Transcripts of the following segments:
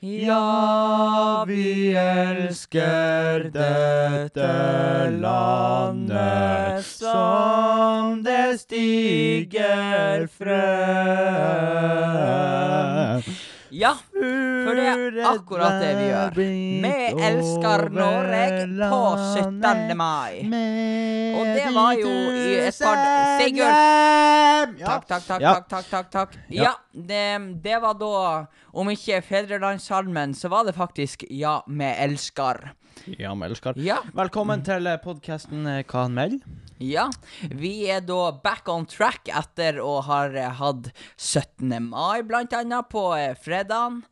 Ja, vi elsker dette landet som det stiger frem. Ja, for det er akkurat det vi gjør. Vi elsker Norge på 17. mai. Og det var jo i et par Sigurd! Takk, takk, takk, takk, takk, takk, takk. Ja. Det, det var da Om ikke Fedrelandssalmen, så var det faktisk Ja, vi elsker. Ja, vi elsker. Ja. Velkommen til podkasten Kan han melder. Ja, vi er da back on track etter å ha hatt 17. mai, blant annet, på eh, fredagen.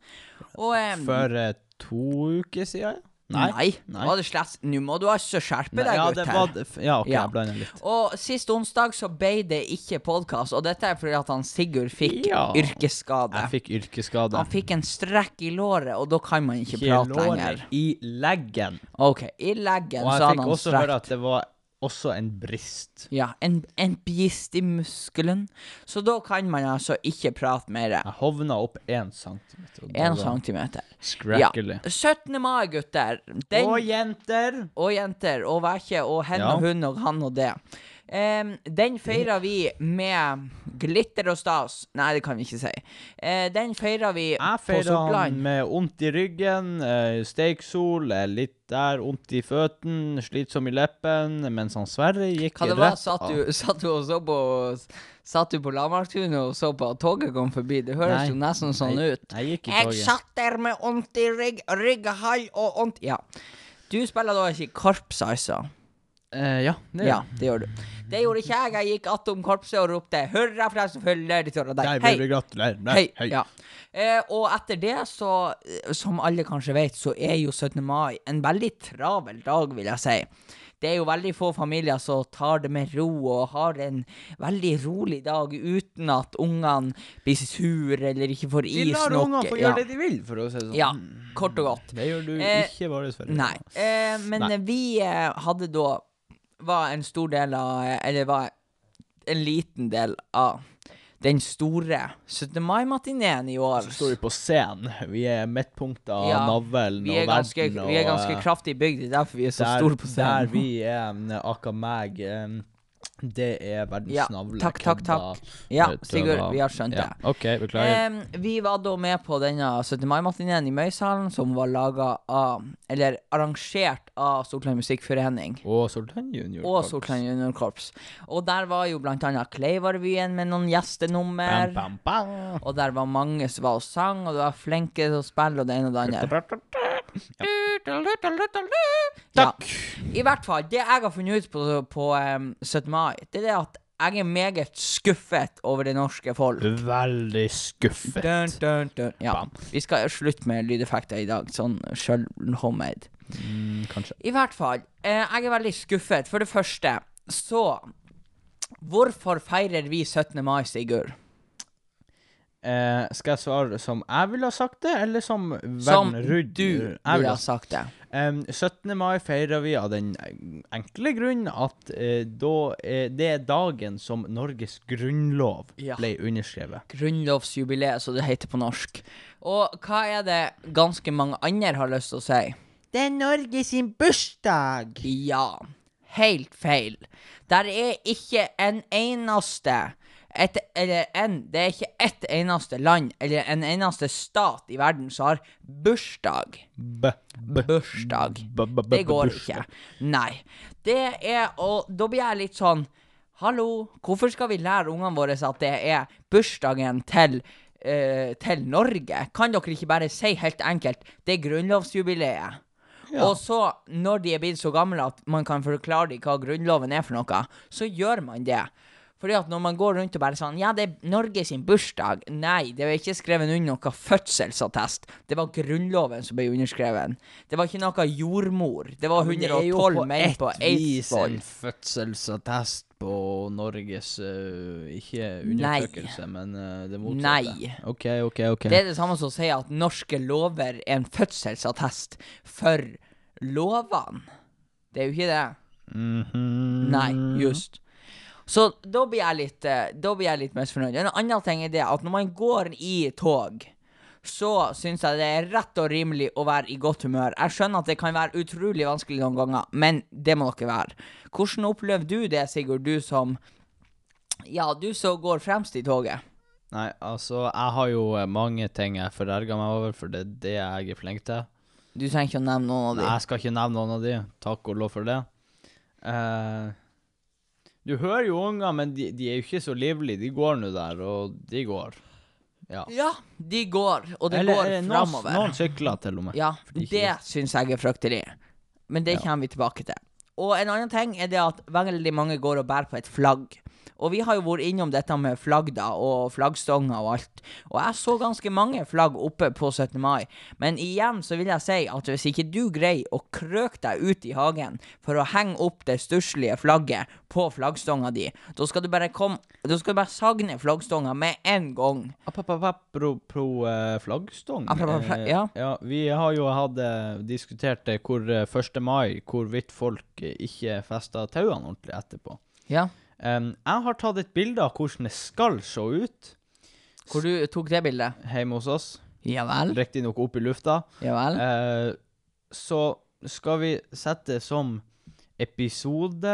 Og um, For uh, to uker siden? Nei, Nei. var det slett Nå må du altså skjerpe deg, ja, gutt var Ja, OK, Ja. jeg blander litt. Og sist onsdag så ble det ikke podkast, og dette er fordi at han Sigurd fikk Ja. yrkesskade. Jeg fikk yrkesskade. Han fikk en strekk i låret, og da kan man ikke, prate lenger. i leggen. OK, i leggen Og jeg fikk han også høre at det var også en brist. Ja, en, en brist i muskelen. Så da kan man altså ikke prate mer. Jeg hovna opp én centimeter. En centimeter. Ja. Skrekkelig. 17. mai, gutter. Den, Og jenter! og jenter. Og vækje. Og hen Ja. og hun og han og det. Em, den feirer vi med glitter og stas. Nei, det kan vi ikke si. Uh, den feirer vi på Sortland. med vondt i ryggen, uh, steiksol, litt der, vondt i føttene, slitsom i leppen, mens han Sverre gikk Hva det var, satt du, satt du og så på Satt du på Lamarktunet og så på at toget kom forbi? Det høres Nei. jo nesten sånn Nei, ut. Jeg gikk i Jeg satt der med vondt i rygg, rygghall og vondt Ja. Du spiller da ikke korps, Eh, ja, det Ja, det gjør du. Det gjorde ikke jeg. Jeg gikk attom korpset og ropte 'hurra for deg som følger deg'. Der Hei! vil vi gratulere. Nei, Hei. hei. Ja. Eh, og etter det, så, eh, som alle kanskje vet, så er jo 17. mai en veldig travel dag, vil jeg si. Det er jo veldig få familier som tar det med ro og har en veldig rolig dag uten at ungene blir sur eller ikke får Vi is lar nok. ungene få ja. det de vil, for å si det sånn. ja, kort og godt. Det gjør du Eh, ikke våre foreldre. Nei. Eh, men Nei. vi eh, hadde da Var en stor del av eh, Eller var en liten del av den store 17. mai-matineen i år. Så står vi på scenen. Vi er midtpunktet av Ja, navlen Vi og ganske, verden. Og, vi er ganske eh, kraftig bygd, det er derfor vi er så der, store på scenen. Der vi er, aka meg, eh, det er verdens Ja, navle. takk, takk, takk. Ja, Sigurd, vi har skjønt Ja, det. OK, beklager. Eh, vi var da med på denne 17. mai-matineen i Møysalen, som var laga av Eller arrangert av Sortland Musikkforening. og Sortland Junior. Og. Sortland Junior Korps. Og der var jo blant annet Kleivarvyen med noen gjestenummer. Bam, bam, bam. Og der var mange som var og sang, og det var flinke til å spille, og det ene og det andre. Ja. Takk. I hvert fall, det jeg har funnet ut på, på um, 17. mai, det er det at jeg er meget skuffet over det norske folk. Veldig skuffet. Dun, dun, dun. Ja. Bam. Vi skal slutte med lydeffekter i dag, sånn sjøl homemade. Mm, kanskje. I hvert fall, eh, jeg er veldig skuffet. For det første, så Hvorfor feirer vi 17. mai, Sigurd? Eh, skal jeg svare som jeg ville ha sagt det, eller som verden rundt? du Jeg ville ha sagt det. Em, 17. mai feirer vi av den enkle grunn at eh, da, eh, det er dagen som Norges grunnlov Ja. ble underskrevet. Grunnlovsjubileet, som det heter på norsk. Og hva er det ganske mange andre har lyst til å si? Det er Norges sin bursdag! Ja, helt feil. Der er ikke en eneste et, eller en, Det er ikke ett eneste land eller en eneste stat i verden som har bursdag. B, Bursdag. Det går ikke. Nei. Det er Og da blir jeg litt sånn Hallo, hvorfor skal vi lære ungene våre at det er bursdagen til uh, til Norge? Kan dere ikke bare si helt enkelt det er grunnlovsjubileet? Ja. Og så, når de er blitt så gamle at man kan forklare dem hva Grunnloven er for noe, så gjør man det. Fordi at når man går rundt og bare sånn Ja, det er Norge sin bursdag. Nei, det var ikke skrevet under noe fødselsattest. Det var Grunnloven som ble underskrevet. Det var ikke noe jordmor. Det var Men det er jo på menn ett vis en fødselsattest på Norges uh, Ikke undertrykkelse, men uh, det motsatte. Nei. OK, OK, OK. Det er det samme som å si at norske lover er en fødselsattest for lovene. Det er jo ikke det. Mhm. Nei, just. Så da blir jeg litt, eh, da blir jeg litt misfornøyd. En annen ting er det at når man går i tog, så syns jeg det er rett og rimelig å være i godt humør. Jeg skjønner at det kan være utrolig vanskelig noen ganger, men det må dere være. Hvordan opplever du det, Sigurd, du som Ja, du som går fremst i toget? Nei, altså, jeg har jo eh, mange ting jeg forerger meg over, for det er det jeg er flink til. Du trenger ikke å nevne noen av Nei, jeg skal ikke nevne noen av de. Takk og lov for det. Eh, du hører jo unger, men de, de er jo ikke så livlige. De går nå der, og de går. Ja. Ja, de går, og det Eller går framover. noen sykler til og med. Ja, de det syns jeg er fryktelig. Men det Ja. kommer vi tilbake til. Og en annen ting er det at veldig mange går og bærer på et flagg. Og vi har jo vært innom dette med flagg da, og flaggstonger og alt. Og jeg så ganske mange flagg oppe på 17. mai. Men igjen så vil jeg si at hvis ikke du greier å krøke deg ut i hagen for å henge opp det stusslige flagget på flaggstanga di, da skal du bare komme Da skal du bare sagne flaggstonga med en gang. Apropos pro, eh, flaggstong. Apropos ja. ja. Vi har jo hatt eh, diskutert det hvor eh, 1. mai, hvorvidt folk eh, ikke fester tauene ordentlig etterpå. Ja. Em, jeg har tatt et bilde av hvordan det skal se ut Hvor du tok det bildet? hjemme hos oss. Ja vel? Riktignok opp i lufta. Ja vel? Uh, så skal vi sette som episode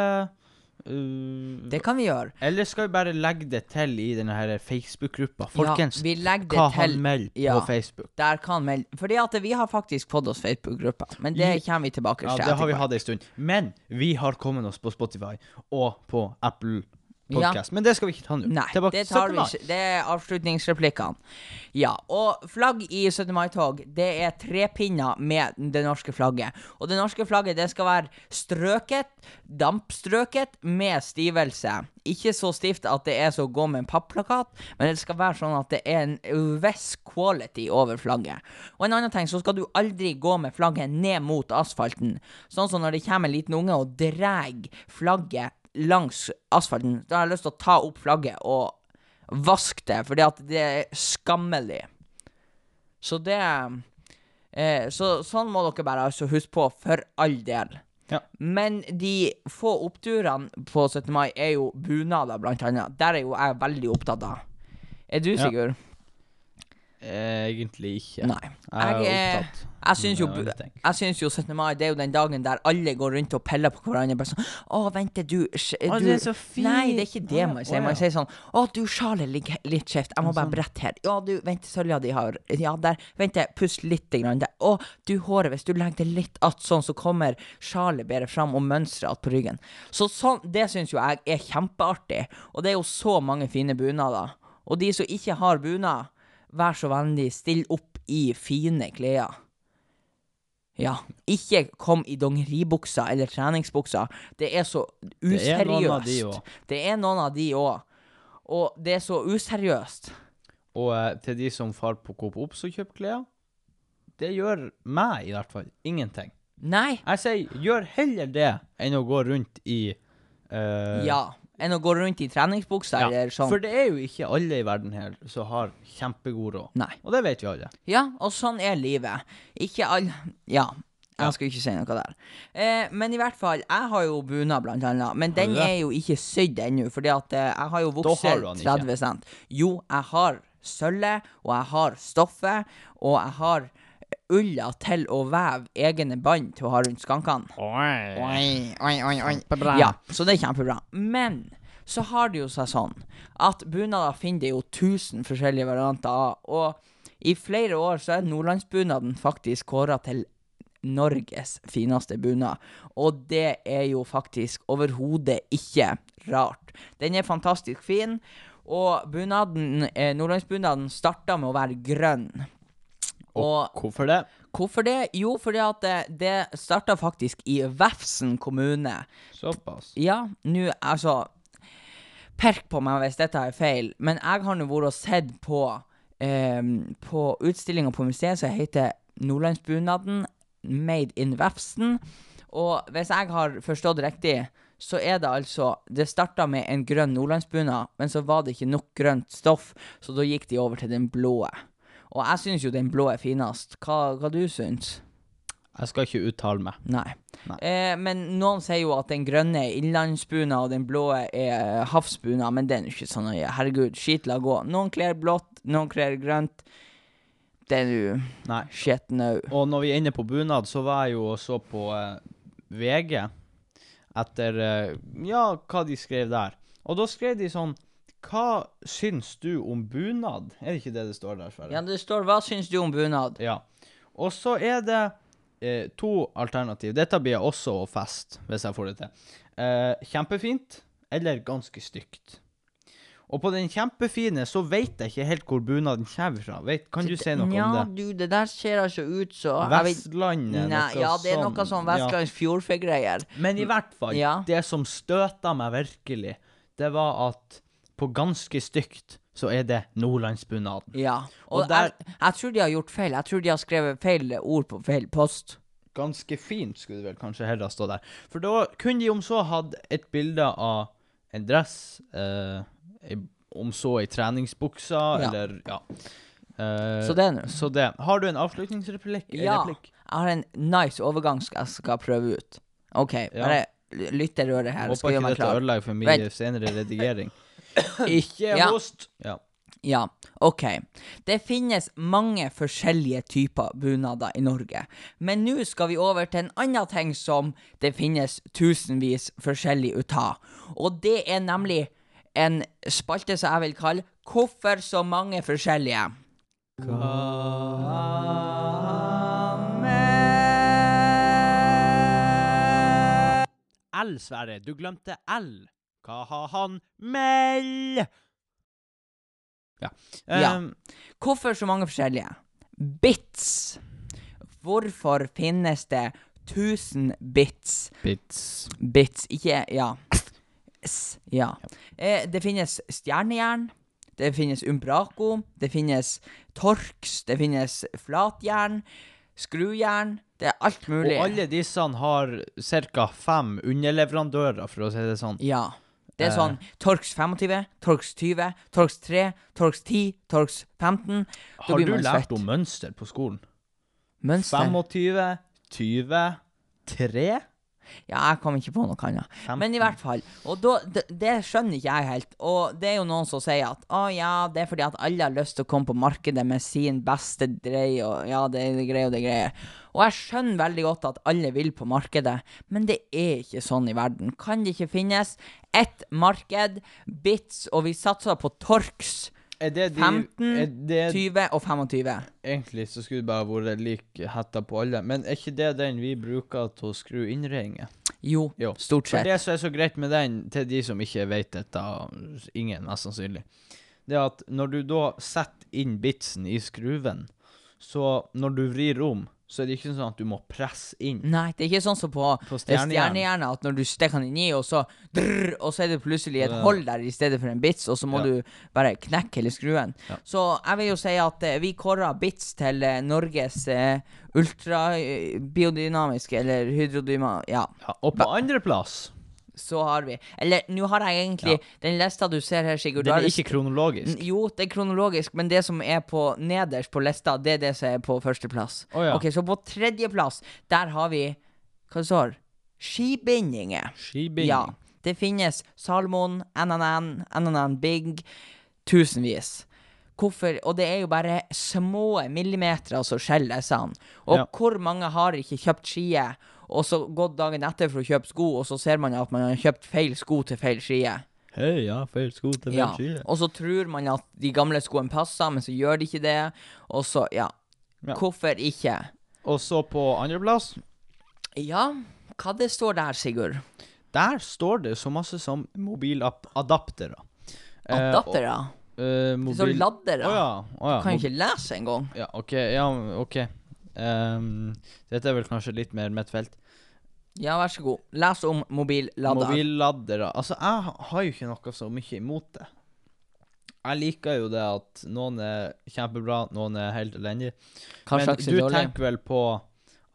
uh, Det kan vi gjøre. Eller skal vi bare legge det til i denne her Facebook-gruppa? Folkens, ja, vi det hva til han melder ja. på Facebook? Der kan melde Fordi at vi har faktisk fått oss Facebook-gruppa, men det I- kommer vi tilbake Ja, det har vi hatt en stund. Men vi har kommet oss på Spotify og på Apple Ja. Men det skal vi ikke ta nå. Nei, Tilbake det tar 17. vi ikke. Det er avslutningsreplikkene. Ja, og flagg i 17. mai-tog, det er trepinner med det norske flagget. Og det norske flagget, det skal være strøket, dampstrøket, med stivelse. Ikke så stivt at det er så å gå med en papplakat, men det skal være sånn at det er en viss quality over flagget. Og en annen ting, så skal du aldri gå med flagget ned mot asfalten. Sånn som når det kommer en liten unge og drar flagget langs asfalten, da har jeg lyst til å ta opp flagget og vaske det, fordi at det er skammelig. Så det eh, Så sånn må dere bare altså huske på, for all del. Ja. Men de få oppturene på 17. mai er jo bunader, blant annet. Der er jo jeg veldig opptatt av. Er du, Ja. Egentlig ikke. Nei. Jeg er Jeg opptatt. Jeg syns jo, jo 17. mai det er jo den dagen der alle går rundt og peller på hverandre. Bare sånn 'Å, vent, du, sj- Å, du det er så fint. Nei, det er ikke det man sier. Man sier sånn 'Å, du, sjalet ligger litt skjevt. Jeg må bare sånn. brette her.' 'Ja, du, vent, sølja di har Ja, der. Vent, pust litt grann der. 'Å, du, håret, hvis du legger det litt att sånn, så kommer sjalet bedre fram og mønsteret att på ryggen.' Så sånn, det syns jo jeg er kjempeartig. Og det er jo så mange fine bunader. Og de som ikke har bunad, vær så vennlig, still opp i fine klær. Ja. Ikke kom i dongeribuksa eller treningsbuksa. Det er så er de useriøst. Det er noen av de òg. Og det er så useriøst. Og eh, til de som far på Coop Ops og kjøper klær, det gjør meg i hvert fall ingenting. Nei. Jeg sier gjør heller det enn å gå rundt i eh, Ja. Enn å gå rundt i treningsbuksa ja, eller sånn. For det er jo ikke alle i verden her som har kjempegod råd. Nei. Og det vet vi alle. Ja, og sånn er livet. Ikke alle Ja. Jeg skal ikke si noe der. Eh, men i hvert fall, jeg har jo bunad, blant annet. Men den er jo ikke sydd ennå, fordi at eh, jeg har jo vokst har du den ikke. 30 cent. Jo, jeg har sølvet, og jeg har stoffet, og jeg har ulla til å veve egne bånd til å ha rundt skankene. Oi, oi, oi, oi. Kjempebra. Ja, så det er kjempebra. Men så har det jo seg sånn at bunader finner det jo tusen forskjellige varianter av. Og i flere år så er nordlandsbunaden faktisk kåra til Norges fineste bunad. Og det er jo faktisk overhodet ikke rart. Den er fantastisk fin. Og bunaden, eh, nordlandsbunaden starta med å være grønn. Og Hvorfor det? hvorfor det? Jo, fordi at det, det starta faktisk i Vefsn kommune. Såpass. Ja, nå, altså Perk på meg hvis dette er feil, men jeg har nå vært og sett på um, På utstillinga på museet som heter Nordlandsbunaden Made in Vefsn. Og hvis jeg har forstått riktig, så er det altså Det starta med en grønn nordlandsbunad, men så var det ikke nok grønt stoff, så da gikk de over til den blå. Og jeg syns jo den blå er finest. Hva, hva du syns? Jeg skal ikke uttale meg. Nei. Nei. Eh, men noen sier jo at den grønne er innlandsbuna, og den blå er havsbuna, men den er jo ikke sånn nøye. Herregud, skit la gå. Noen kler blått, noen kler grønt. Det er jo shit no. Og når vi er inne på bunad, så var jeg jo og så på eh, VG etter eh, Ja, hva de skrev der. Og da skrev de sånn Hva syns du om bunad? Er det ikke det det står der, Sverre? Ja, det står 'Hva syns du om bunad?' Ja. Og så er det eh, to alternativ. Dette blir også å feste, hvis jeg får det til. Eh, kjempefint eller ganske stygt. Og på den kjempefine så vet jeg ikke helt hvor bunaden kommer fra. Vet, kan du si noe ja, om det? Ja, du, det der ser altså ut så Vestlandet? Nei, noe ja, det er noe sånn sånn Vestlands fjordfegreier. Men i hvert fall, Ja. det som støta meg virkelig, det var at på ganske stygt så er det nordlandsbunaden. Ja. Og Og, der- jeg, jeg tror de har gjort feil. Jeg tror de har skrevet feil ord på feil post. Ganske fint skulle det vel kanskje heller stå der. For da kunne de om så hatt et bilde av en dress, eh, om så i treningsbuksa, Ja. eller ja. Eh, Så det nå. Så det. Har du en avslutningsreplikk? Ja. replikk? Jeg har en nice overgang jeg skal prøve ut. OK, bare l- lytterøret her. Håper ikke dette ødelegger for mye senere redigering. ikke Ja. host! Ja. Ja, OK. Det finnes mange forskjellige typer bunader i Norge. Men nå skal vi over til en annen ting som det finnes tusenvis forskjellig ut av. Og det er nemlig en spalte som jeg vil kalle 'Hvorfor så mange forskjellige'? L, Sverre. Du glemte L. Hva har han mell? Ja. Ja. Um, Hvorfor så mange forskjellige? Bits. Hvorfor finnes det 1000 bits? Bits. Bits, ikke Ja. S, ja. Eh, det finnes stjernejern. Det finnes umbraco. Det finnes torx. Det finnes flatjern. Skrujern. Det er alt mulig. Og alle disse har ca. fem underleverandører, for å si det sånn. Ja. Det er Eh. sånn Torx 25, Torx 20, Torx 3, Torx 10, Torx 15. Da Har blir du man lært svett. om mønster på skolen? Mønster? 25, 20, 3? Ja, jeg kom ikke på noe annet. 15. Men i hvert fall. Og da, det, det skjønner ikke jeg helt. Og det er jo noen som sier at å ja, det er fordi at alle har lyst til å komme på markedet med sin beste drei, og ja, det er greier og det er greier. Og jeg skjønner veldig godt at alle vil på markedet, men det er ikke sånn i verden. Kan det ikke finnes ett marked, bits, og vi satser på Torx Er det de 15, er det, 20 og 25? Egentlig så skulle det bare vært lik hetta på alle, men er ikke det den vi bruker til å skru innredninger? Jo, Jo. stort For sett. det som er så greit med den, til de som ikke vet dette, ingen mest sannsynlig, det er at når du da setter inn bitsen i skruven, så når du vrir om, så er det ikke sånn at du må presse inn Nei, det er ikke sånn som på på stjernejern. stjernehjernet at når du stikker den inn i, og så drrr, Og så er det plutselig et hold der i stedet for en bits, og så må Ja. du bare knekke hele skruen. Ja. Så jeg vil jo si at eh, vi kårer bits til eh, Norges eh, ultrabiodynamiske, eller hydrodyma... Ja, Ja, og på andreplass så har vi Eller nå har jeg egentlig Den lista du ser her, Sigurd Den er ikke kronologisk. Jo, det er kronologisk, men det som er på nederst på lista, det er det som er på førsteplass. Oh, ja. Ok, så på tredjeplass, der har vi Hva står Skibindinger. Skibinding. Ja. Det finnes Salmon, NNN, NNN Big, tusenvis. Hvorfor? Og det er jo bare små millimeter som skjeller disse. Og Ja. hvor mange har ikke kjøpt skie, og så gått dagen etter for å kjøpe sko, og så ser man at man har kjøpt feil sko til feil skie? Hei, ja, feil sko til Ja. skie. Og så tror man at de gamle skoene passer, men så gjør de ikke det. Og så, ja. Ja. Hvorfor ikke? Og så på andreplass, Ja, hva det står der, Sigurd? der står det så masse som mobiladaptere. Adaptere? Uh, det står laddere. Å ja. Å ja. Du Kan jo ikke lese engang. Ja, OK. Ja, OK. Ehm, dette er vel kanskje litt mer mitt felt. Ja, vær så god. Les om mobilladder. Mobilladere. Altså, jeg har jo ikke noe så mye imot det. Jeg liker jo det at noen er kjempebra, noen er helt elendige. Men du dårlig? tenker vel på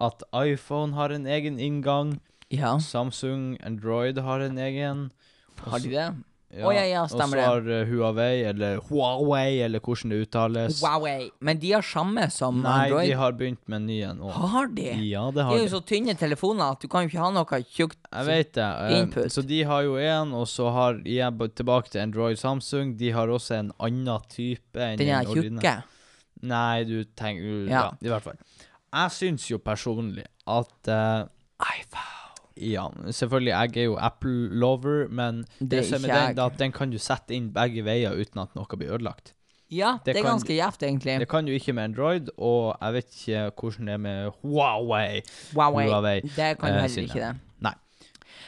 at iPhone har en egen inngang, Ja, Samsung, Android har en egen. har de det? Å, ja, ja, stemmer det. Og så har eh, Huawei, eller Huawei, eller hvordan det uttales. Huawei. Men de har samme som Nei, Android? de har begynt med en ny en. Har de? Ja, det har De er jo så tynne telefoner at du kan jo ikke ha noe tjukt Jeg vet det. eh, Input. så de har jo én, og så har jeg tilbake til Android Samsung. De har også en annen type enn Den er tjukke. Nei, du tenker ja. Ja. i hvert fall. Jeg syns jo personlig at uh, iPhone. Ja, selvfølgelig, jeg er jo Apple-lover, men det, Det som er ikke den, at den kan du sette inn begge veier uten at noe blir ødelagt. Ja, Det det, er ganske gjevt, egentlig. Det kan du ikke med Android, og jeg vet ikke hvordan det er med Huawei. Huawei. Huawei, Det kan jo eh, heller ikke det. Nei.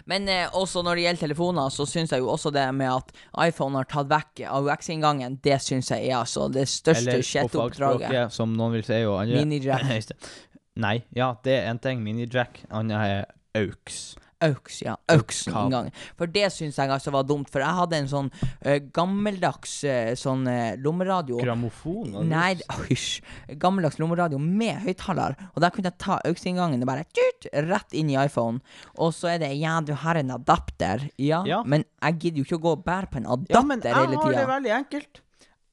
Men eh, også når det gjelder telefoner, så syns jeg jo også det med at iPhone har tatt vekk AUX-inngangen, det syns jeg er altså det største Eller på som noen vil si, og andre Mini-jack. Nei, ja, det er en ting. Mini-jack. Annet er AUX. AUX, ja. Kabel. AUX-inngangen. For det syns jeg altså var dumt, for jeg hadde en sånn uh, gammeldags uh, sånn uh, lommeradio. Grammofon? Nei, hysj. Gammeldags lommeradio med høyttaler. Og der kunne jeg ta AUX-inngangen og bare tut, rett inn i iPhone. Og så er det ja, du har en adapter. Ja, Ja. men jeg gidder jo ikke å gå og bære på en adapter Ja, men jeg har det veldig enkelt.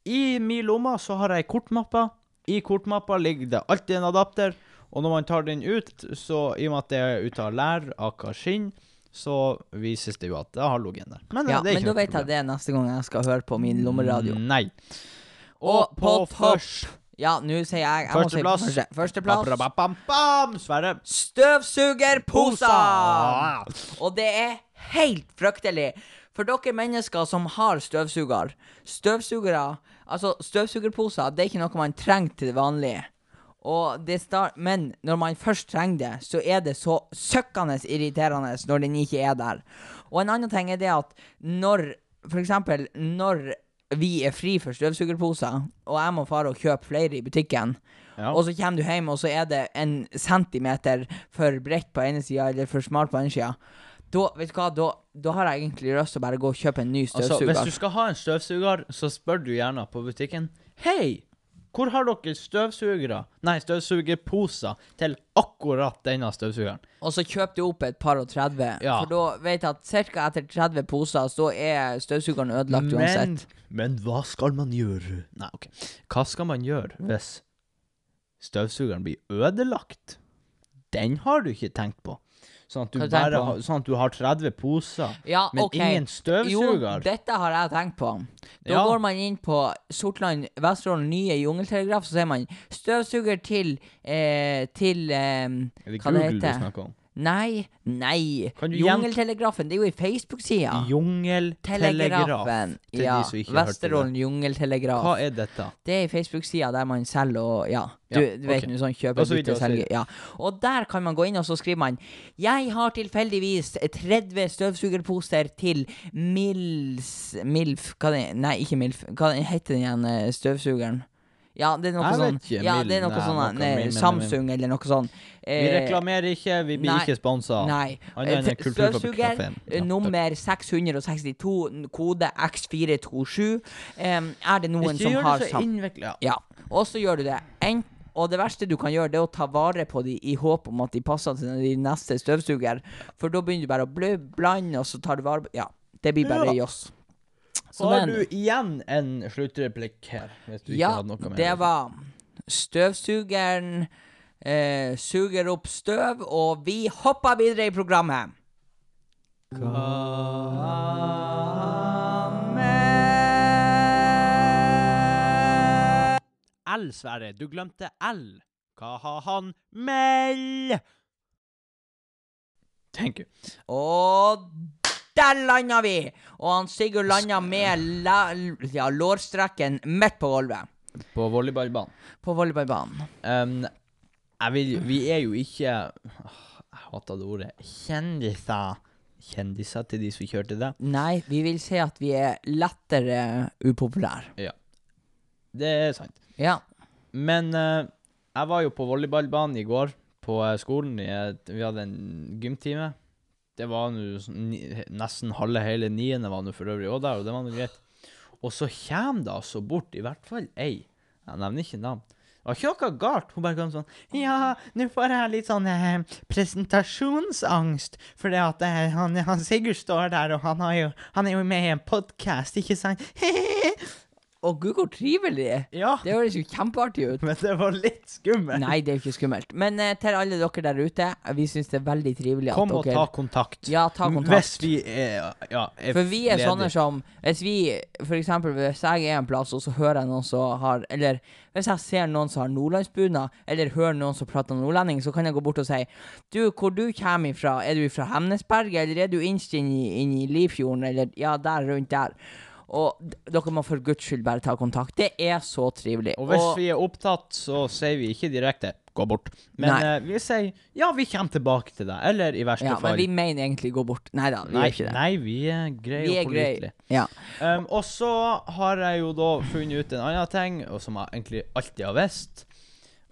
I min lomme så har jeg kortmappa. I kortmappa ligger det alltid en adapter. Og når man tar den ut, så i og med at det er ut av lær, aka skinn, så vises det jo at det har ligget inne. Men, Ja, men da vet jeg det neste gang jeg skal høre på min lommeradio. Nei. Og på på først Ja, nå sier jeg, jeg må si Førsteplass. første. Førsteplass. Sverre. Støvsugerposer! Og det er helt fryktelig. For dere mennesker som har støvsuger Støvsugere Altså, støvsugerposer Det er ikke noe man trenger til det vanlige. Start, men når man først trenger det, så er det så søkkende irriterende når den ikke er der. Og en annen ting er det at når eksempel når vi er fri for støvsugerposer, og jeg må fare og kjøpe flere i butikken, Ja. og så kommer du hjem, og så er det en centimeter for bredt på ene sida, eller for smalt på andre sida. Da, vet du hva, da, da har jeg egentlig lyst til å bare gå og kjøpe en ny Altså, hvis du skal ha en støvsuger, så spør du gjerne på butikken Hei, hvor har dere støvsugere? Nei, støvsugerposer til akkurat denne støvsugeren. Og så kjøp du opp et par og 30, Ja. for da vet jeg at ca. etter 30 poser, så er støvsugeren ødelagt uansett. men hva skal man gjøre? Nei, ok. Hva skal man gjøre hvis støvsugeren blir ødelagt? Den har du ikke tenkt på. Sånn at du, bare sånn at du har 30 poser, Ja, men okay. ingen Jo, dette har jeg tenkt på. Da Ja. går man inn på Sortland Vesterålen nye jungeltelegraf, så ser man støvsuger til eh, Til eh, Er det hva det Google du snakker om? Nei, nei. Jungeltelegrafen, det er jo i Facebook-sida. Jungeltelegrafen. Til Ja. de som ikke hørte det. Vesterålen jungeltelegraf. Hva er dette? Det er i Facebook-sida der man selger og Ja, du, Ja, du vet okay. sånn kjøper, og så Ja. Og der kan man gå inn, og så skriver man Jeg har tilfeldigvis 30 støvsugerposer til Mils Milf Hva det Nei, ikke Milf. Hva heter den igjen, eh, støvsugeren? Ja, det er noe sånn ikke, Ja, det er noe sånn noe nei, Samsung eller noe sånn. Vi Eh, reklamerer ikke, vi blir nei, ikke sponsa. Nei. Eh. Støvsuger Ja, eh, nummer 662, kode X427. Um, er det noen som har sam... Ja. Ja. Og så gjør du det. En, og det verste du kan gjøre, det er å ta vare på dem i håp om at de passer til din neste støvsuger. For da begynner du bare å blø, blande, og så tar du vare på Ja, det blir bare Ja. joss. Så Har men- du igjen en sluttreplikk her? Hvis du ikke Ja, hadde noe mer? det var Støvsugeren eh, suger opp støv, og vi hopper videre i programmet. L, Sverre. Du glemte L. Hva har han meld? Thank you. Og der landa vi! Og han Sigurd landa med la, ja, lårstrekken midt på gulvet. På volleyballbanen. På volleyballbanen. Um, vil Vi er jo ikke Jeg hater det ordet. Kjendiser. Kjendiser til de som kjørte det. Nei, vi vil si at vi er lettere upopulære. Ja. Det er sant. Ja. Men uh, jeg var jo på volleyballbanen i går på eh, skolen. Vi hadde en gymtime. Det var nå sånn nesten halve hele niende var nå for øvrig òg der, og det var nå greit. Og så kommer det altså bort i hvert fall ei. Jeg nevner ikke navn. Det var ikke noe galt. Hun bare kom sånn Ja, nå får jeg litt sånn eh, presentasjonsangst. For det at eh, han, han Sigurd står der, og han, jo, han er jo med i en podkast, ikke sant? Å gud, hvor trivelig! Ja, Det høres jo kjempeartig ut. men det var litt skummelt. Nei, det er jo ikke skummelt. Men eh, til alle dere der ute, vi syns det er veldig trivelig at Kom og dere ta kontakt. Ja, ta kontakt. Hvis vi er, ja, er For vi er ledig. sånne som Hvis vi, for eksempel hvis jeg er en plass, og så hører jeg noen som har Eller hvis jeg ser noen som har nordlandsbunad, eller hører noen som prater nordlending, så kan jeg gå bort og si Du, hvor du kommer ifra? Er du fra Hemnesberget, eller er du innst inn i, inn i Lifjorden, eller ja, der rundt der? Og dere må for guds skyld bare ta kontakt. Det er så trivelig. Og hvis vi er opptatt, så sier vi ikke direkte 'gå bort'. Men eh, vi sier 'ja, vi kommer tilbake til deg', eller i verste ja, fall men vi mener egentlig gå bort. Nei da, vi gjør ikke det. nei, vi er greie Vi er og pålitelige. Ja. Um, og så har jeg jo da funnet ut en annen ting, og som jeg egentlig alltid har visst,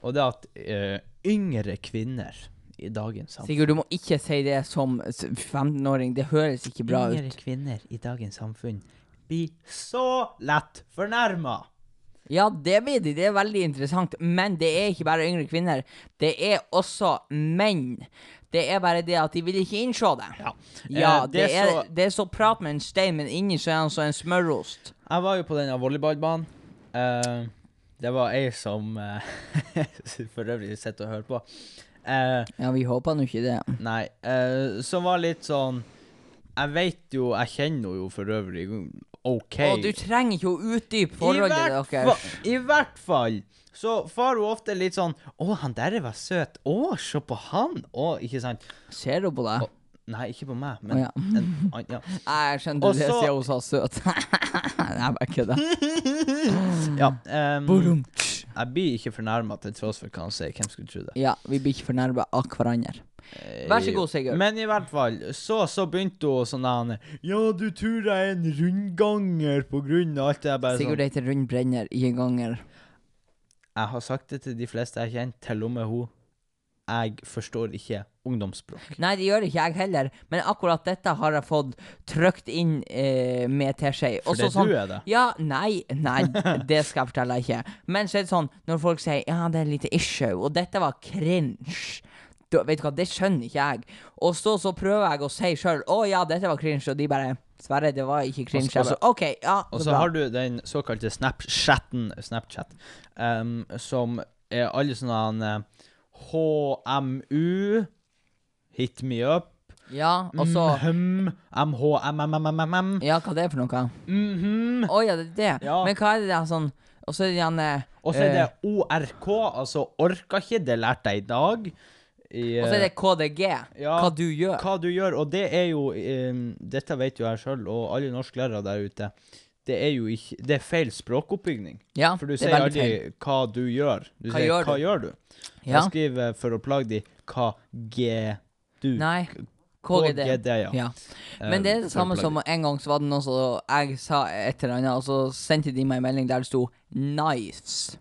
og det er at uh, yngre kvinner i dagens samfunn Sigurd, du må ikke si det som 15-åring. Det høres ikke bra Yngre ut. kvinner i dagens samfunn blir så lett fornærma. Ja, det blir de. Det er veldig interessant. Men det er ikke bare yngre kvinner. Det er også menn. Det er bare det at de vil ikke innse det. Ja. Ja, Eh, det, det er så- det er så prat med en stein, men inni så er han som en smørost. Jeg var jo på denne volleyballbanen. Uh, det var ei som uh, for øvrig sitter og hører på. Uh, Ja, vi håper nå ikke det. nei, som var litt sånn Jeg vet jo Jeg kjenner henne jo for øvrig OK. Og du trenger ikke å utdype forholdet deres. I hvert fall så far hun ofte litt sånn 'Å, han der var søt. Å, se på han.' Å, ikke sant? Ser hun på deg? Nei, ikke på meg, men oh, ja. en, an, ja. Jeg skjønte Også, det så- siden hun sa søt. Nei, bare kødder. ja um, jeg blir ikke fornærma til tross for hva han sier. Hvem skulle tro det? Ja, vi blir ikke fornærma av hverandre. Vær så god, Sigurd. Men i hvert fall, så, så begynte hun sånn der Ja, du tror jeg er en rundganger på grunn av alt det der. Sigurd sånn. heter rundbrenner, ikke ganger. Jeg har sagt det til de fleste jeg kjenner, til og med hun. Jeg forstår ikke ungdomsspråk. Nei, det gjør ikke jeg heller, men akkurat dette har jeg fått trykt inn eh, med teskje. For Også det sånn, du er det. Ja, nei, nei, det skal jeg fortelle ikke. Men så er det sånn, når folk sier ja, det er litt issue, og dette var cringe Vet du hva, det skjønner ikke jeg. Og så, så prøver jeg å si sjøl å ja, dette var cringe, og de bare Sverre, det var ikke cringe. Og så- Jeg bare, OK, ja, Og så har du den såkalte Snapchatten, Snapchat, um, som er alle sånne HMU, hit me up, Ja, og så mhm, MHMMMMM, Ja, hva det er for noe? mhm. Å ja, det er det. Men hva er det der sånn Og så er det gjerne Og så er det ORK, altså orka ikke, det lærte jeg i dag. I, Og så er det KDG. ja. Hva du gjør. hva du gjør, og det er jo um, Dette vet jo jeg sjøl, og alle norsklærere der ute. Det er jo ikke Det er feil språkoppbygning. Ja, For du er sier aldri feil. 'hva du gjør'. Du Hva sier gjør 'hva du?" gjør du?' Ja. Jeg skriver for å plage de 'hva g du'. Nei. KGD. KGD, ja. Ja. Eh, Men det er det samme som en gang så var det noe som jeg sa et eller annet, og så sendte de meg en melding der det sto 'nice'.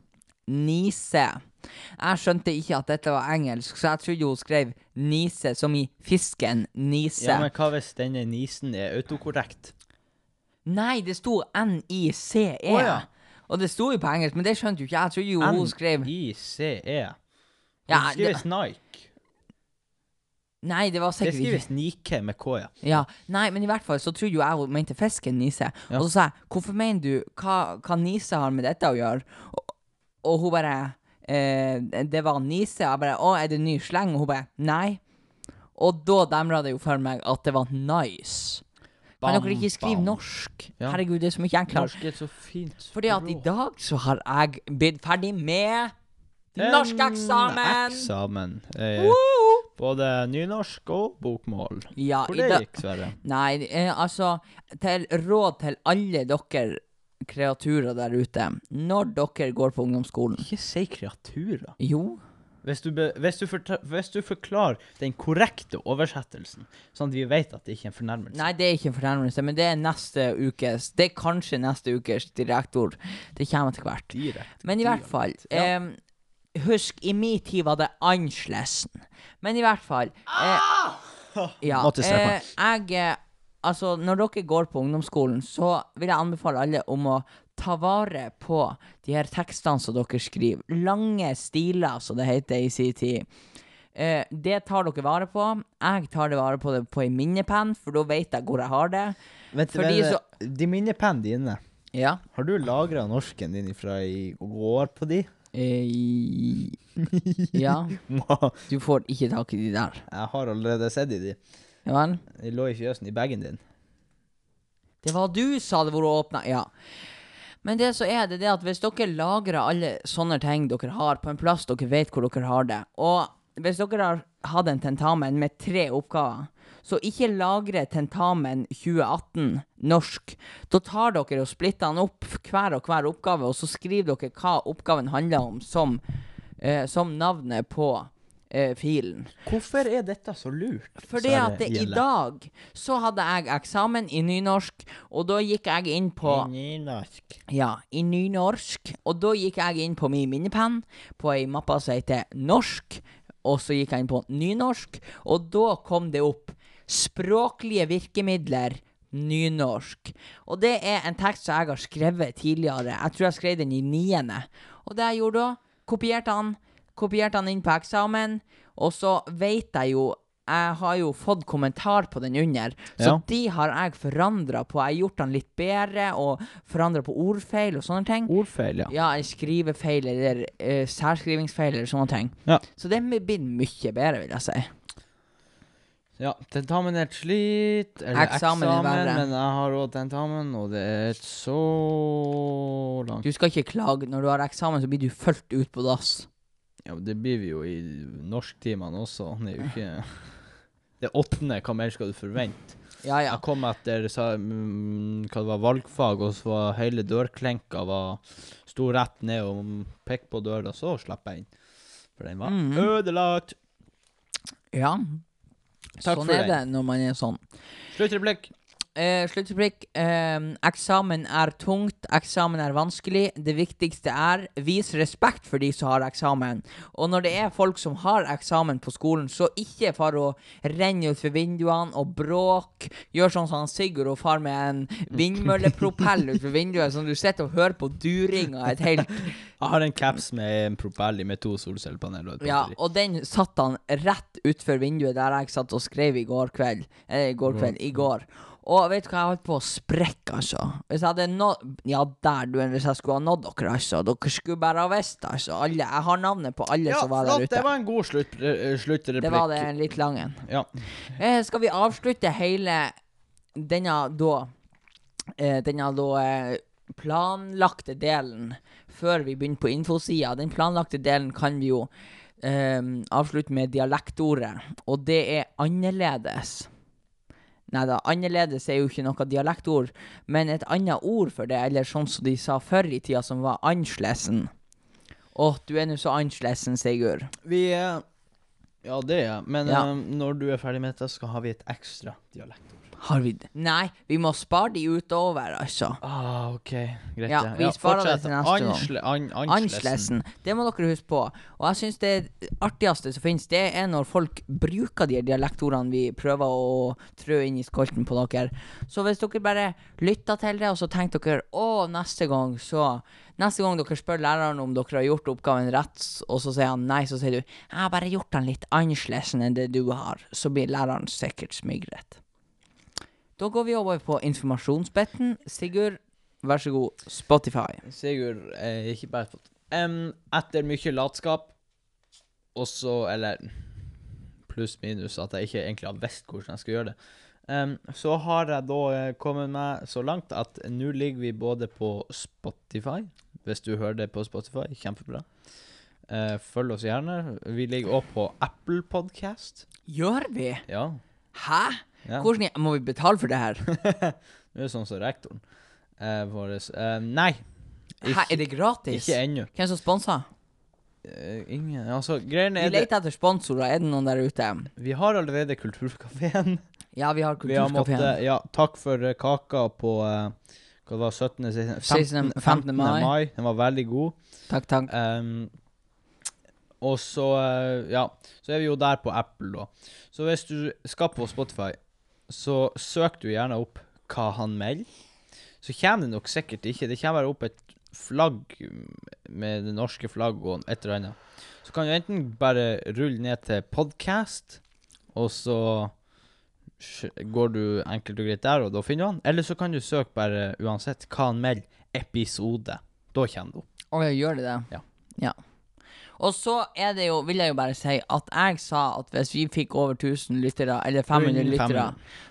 Nise. Jeg skjønte ikke at dette var engelsk, så jeg trodde hun skrev 'nise' som i fisken nise. Ja, men hva hvis denne nisen er autokorrekt? Nei, det sto N-I-C-E. Å, ja. Og det sto jo på engelsk, men det skjønte jo ikke jeg. Trodde jo hun skrev N-I-C-E. Ja, det skrives Nike. Nei, det var sikkert ikke skrives Nike med K, ja. Ja, nei, men i hvert fall så trodde jo jeg hun mente fisken Nise. Ja. Og så sa jeg, hvorfor mener du, hva, hva Nise har med dette å gjøre? Og, og hun bare, eh, det var Nise. Jeg bare, å, er det ny sleng? Og hun bare, nei. Og da demra det jo for meg at det var nice. Kan dere ikke skrive bam. norsk? Ja. Herregud, det er så mye enklere. Norsk er så fint Fordi at i dag så har jeg blitt ferdig med En norskeksamen! Eksamen. Eh, Woo! både nynorsk og bokmål. Ja, Hvor det gikk, Sverre? Nei, eh, altså Til råd til alle dere kreaturer der ute. Når dere går på ungdomsskolen Ikke si kreaturer. Jo. Hvis du, be, hvis, du forta- hvis du forklarer den korrekte oversettelsen, sånn at vi vet at det ikke er en fornærmelse Nei, det er ikke en fornærmelse, men det er neste ukes Det er kanskje neste ukes direktor. Det kommer etter hvert. Direkt, Men i hvert fall Ja. eh, Husk, i min tid var det annerledes. Men i hvert fall eh, Ja. Se på. Eh, jeg Altså, når dere går på ungdomsskolen, så vil jeg anbefale alle om å ta vare på de her tekstene som dere skriver. Lange stiler, som det heter i sin tid. Eh, det tar dere vare på. Jeg tar det vare på det på ei minnepenn, for da vet jeg hvor jeg har det. Vent, Fordi men, så- De minnepennene dine Ja. Har du lagra norsken din fra i går på de? Eh, ja. Du får ikke tak i de der. Jeg har allerede sett i de. Ja vel? De lå i fjøsen i bagen din. Det var du sa det vært åpna. Ja. Men det så er det det at hvis dere lagrer alle sånne ting dere har, på en plass dere vet hvor dere har det, og hvis dere har hatt en tentamen med tre oppgaver, så ikke lagre tentamen 2018 norsk. Da tar dere og splitter den opp, hver og hver oppgave, og så skriver dere hva oppgaven handler om, som, eh, som navnet på eh, filen. Hvorfor er dette så lurt? Fordi Sverre at det, i Gjelle? dag så hadde jeg eksamen i nynorsk, og da gikk jeg inn på Nynorsk. Ja, i nynorsk. Og da gikk jeg inn på min minnepenn på ei mappe som heter norsk, og så gikk jeg inn på nynorsk, og da kom det opp språklige virkemidler. Nynorsk. Og det er en tekst som jeg har skrevet tidligere. Jeg tror jeg skrev den i niende. Og det jeg gjorde da, kopierte han, kopierte han inn på eksamen, og så vet jeg jo jeg har jo fått kommentar på den under, så Ja. de har jeg forandra på. Jeg har gjort den litt bedre, og forandra på ordfeil og sånne ting. Ordfeil, ja. Ja, skrivefeil eller uh, særskrivingsfeil eller sånne ting. Ja. Så det er blitt mye bedre, vil jeg si. Ja, tentamen er et slit, eller Eksamen eksamen, men jeg har òg tentamen, og det er så langt Du skal ikke klage. Når du har eksamen, så blir du fulgt ut på dass. Ja, men det blir vi jo i norsktimene også. Det er jo ikke Det åttende, hva mer skal du forvente? Ja, ja. Jeg kom etter sa, mm, hva det var, valgfag, og så var hele dørklenka var, sto rett ned og pekte på døra, så slapp jeg inn. For den var Mhm. ødelagt. ja. Takk sånn er det når man er sånn. Sluttreplikk. Eh, Sluttreplikk. Eh, eksamen er tungt, eksamen er vanskelig. Det viktigste er vis respekt for de som har eksamen. Og når det er folk som har eksamen på skolen, så ikke far å renne utfor vinduene og bråk. Gjør sånn som han Sigurd og far med en vindmøllepropell utfor vinduet, som du sitter og hører på duringa et helt Jeg har en caps med en propell i med to solcellepaneler og Ja, og den satt han rett utfor vinduet der jeg satt og skrev i går kveld. Eh, i går kveld, i går. Og vet du hva, jeg holdt på å sprekke, altså. Hvis jeg hadde nådd Ja, der, du, hvis jeg skulle ha nådd dere, altså. Dere skulle bare ha visst, altså. Alle. Jeg har navnet på alle Ja, som var der ute. Ja, Det var en god slutt, eh, sluttreplikk. Det var det, en litt lang en. Ja. Eh, skal vi avslutte hele denne da eh, Denne da eh, planlagte delen før vi begynner på infosida? Den planlagte delen kan vi jo eh, avslutte med dialektordet, og det er annerledes. Nei da, annerledes er jo ikke noe dialektord, men et annet ord for det, eller sånn som de sa før i tida, som var anslesen. Å, du er nå så anslesen, Sigurd. Vi er Ja, det er jeg. Men Ja. eh, når du er ferdig med dette, skal har vi et ekstra dialektord. Har vi det? Nei, vi må spare de utover, altså. Ah, OK. Greit. Ja, vi sparer det til neste gang. Ansle, an, anslesen. Anslesen. Det må dere huske på. Og jeg syns det artigste som finnes, det er når folk bruker de dialektordene vi prøver å trø inn i skolten på dere. Så hvis dere bare lytter til det, og så tenker dere å, neste gang så Neste gang dere spør læreren om dere har gjort oppgaven rett, og så sier han nei, så sier du jeg har bare gjort den litt annerledes enn det du har. Så blir læreren sikkert smigret. Da går vi over på informasjonsbetten. Sigurd, vær så god. Spotify. Sigurd er ikke bare fått um, Etter mye latskap, og så Eller pluss minus at jeg ikke egentlig har visst hvordan jeg skal gjøre det. Um, så har jeg da eh, kommet meg så langt at nå ligger vi både på Spotify, hvis du hører det på Spotify. Kjempebra. Uh, følg oss gjerne. Vi ligger òg på Apple Podcast. Gjør vi? Ja. Hæ? Ja. Hvordan i- Må vi betale for det her? Nå er sånn som rektoren eh, vår eh, Nei. Hæ, er det gratis? Ikke ennå. Hvem som sponser? Eh, ingen Altså, greiene Vi er det leter etter sponsorer. Er det noen der ute? Vi har allerede Kulturkafeen. Ja, vi har Vi har måttet Kulturkafeen. Ja, takk for eh, kaka på eh, Hva det var 17. 16. 15. 15. mai. Den var veldig god. Takk, takk. Ehm, og så eh, Ja, så er vi jo der på Apple, da. Så hvis du skal på Spotify, så søk du gjerne opp hva han melder. Så kommer det nok sikkert ikke. Det kommer bare opp et flagg med det norske flagget og et eller annet. Så kan du enten bare rulle ned til podcast, og så går du enkelt og greit der, og da finner du han. Eller så kan du søke bare uansett hva han melder episode. Da kommer du opp. Å, gjør det det? Ja. ja. Og så er det jo, vil jeg jo bare si, at jeg sa at hvis vi fikk over 1000 lyttere, eller 500 Under lyttere,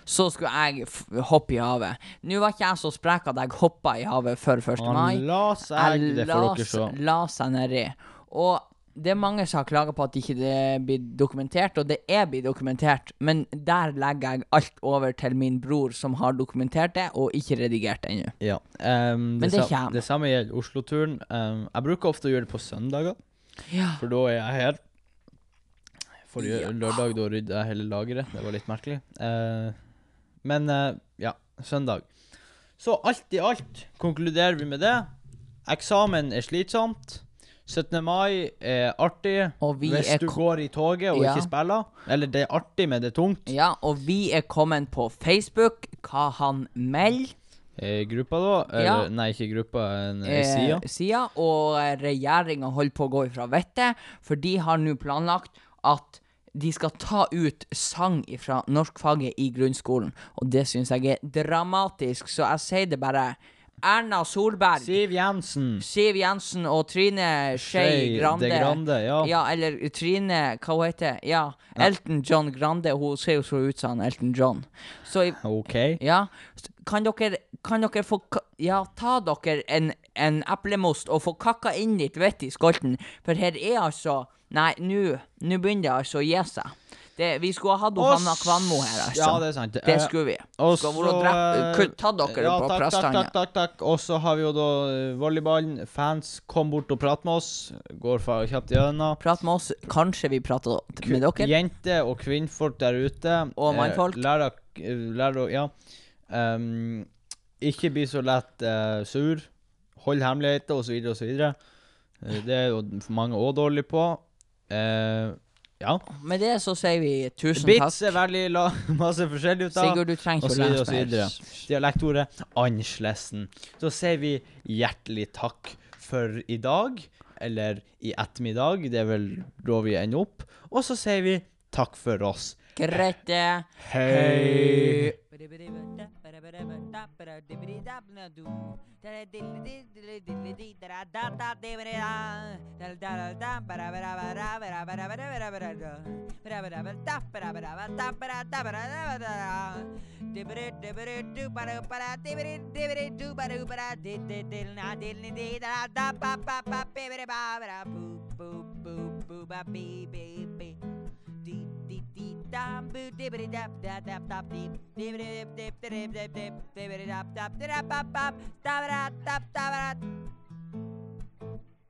så skulle jeg hoppe i havet. Nå var ikke jeg så sprek at jeg hoppa i havet før 1. mai. La seg, det dere se. la seg nedi. Og det er mange som har klaga på at ikke det blir dokumentert, og det er blitt dokumentert, men der legger jeg alt over til min bror, som har dokumentert det, og ikke redigert det ennå. Ja. um, Men det sa- kommer. det samme gjelder Oslo-turen. Um, jeg bruker ofte å gjøre det på søndager, Ja. for da er jeg her. Forrige Ja. lørdag da rydda jeg hele lageret. Det var litt merkelig. Eh, men eh, ja, søndag. Så alt i alt konkluderer vi med det. Eksamen er slitsomt. 17. mai er artig hvis er du går i toget og Ja. ikke spiller. Eller det er artig, men det er tungt. Ja, og vi er kommet på Facebook. Hva han melder. Eh, gruppa, da? Eller, Nei, ikke gruppa, en eh, sida. sida, og regjeringa holder på å gå ifra vettet, for de har nå planlagt at de skal ta ut sang fra norskfaget i grunnskolen, og det syns jeg er dramatisk, så jeg sier det bare. Erna Solberg, Siv Jensen. Siv Jensen og Trine Skei Grande. De Grande, ja. Ja, eller Trine Hva hun heter Ja, Elton John Grande. Hun ser jo så ut som Elton John. Så OK. ja, kan dere, kan dere få Ja, ta dere en, en eplemost og få kakka inn litt vett i skolten, for her er altså Nei, nå begynner det altså å gi seg. Det, vi skulle ha hatt Hanna Kvanmo her, altså. Ja, det er sant. det Eh, skulle vi. Ta vært eh, tatt dere ja, på takk, takk, takk, takk, takk. Og så har vi jo da eh, volleyballen. Fans, kom bort og prat med oss. Går kjapt gjennom. Prat med oss. Kanskje vi prater med dere. Jenter og kvinnfolk der ute. Og mannfolk. Lær dere lær dere- Ja. Um, ikke bli så lett uh, sur. Hold hemmeligheter, osv., osv. Uh, det er jo mange òg dårlige på. Eh, ja. Med det så sier vi tusen Bits takk. er veldig la masse forskjellig ut av. Sigurd, du trenger ikke å lese mer. Dialektordet anslesen. Så sier vi hjertelig takk for i dag, eller i ettermiddag, det er vel da vi ender opp. Og så sier vi takk for oss. Grete. Hei dam boo dibbity dap da dap dap deep dibbity dip dip dip dip dip dip dibbity dap dap dip, dap bap bap da da dap da da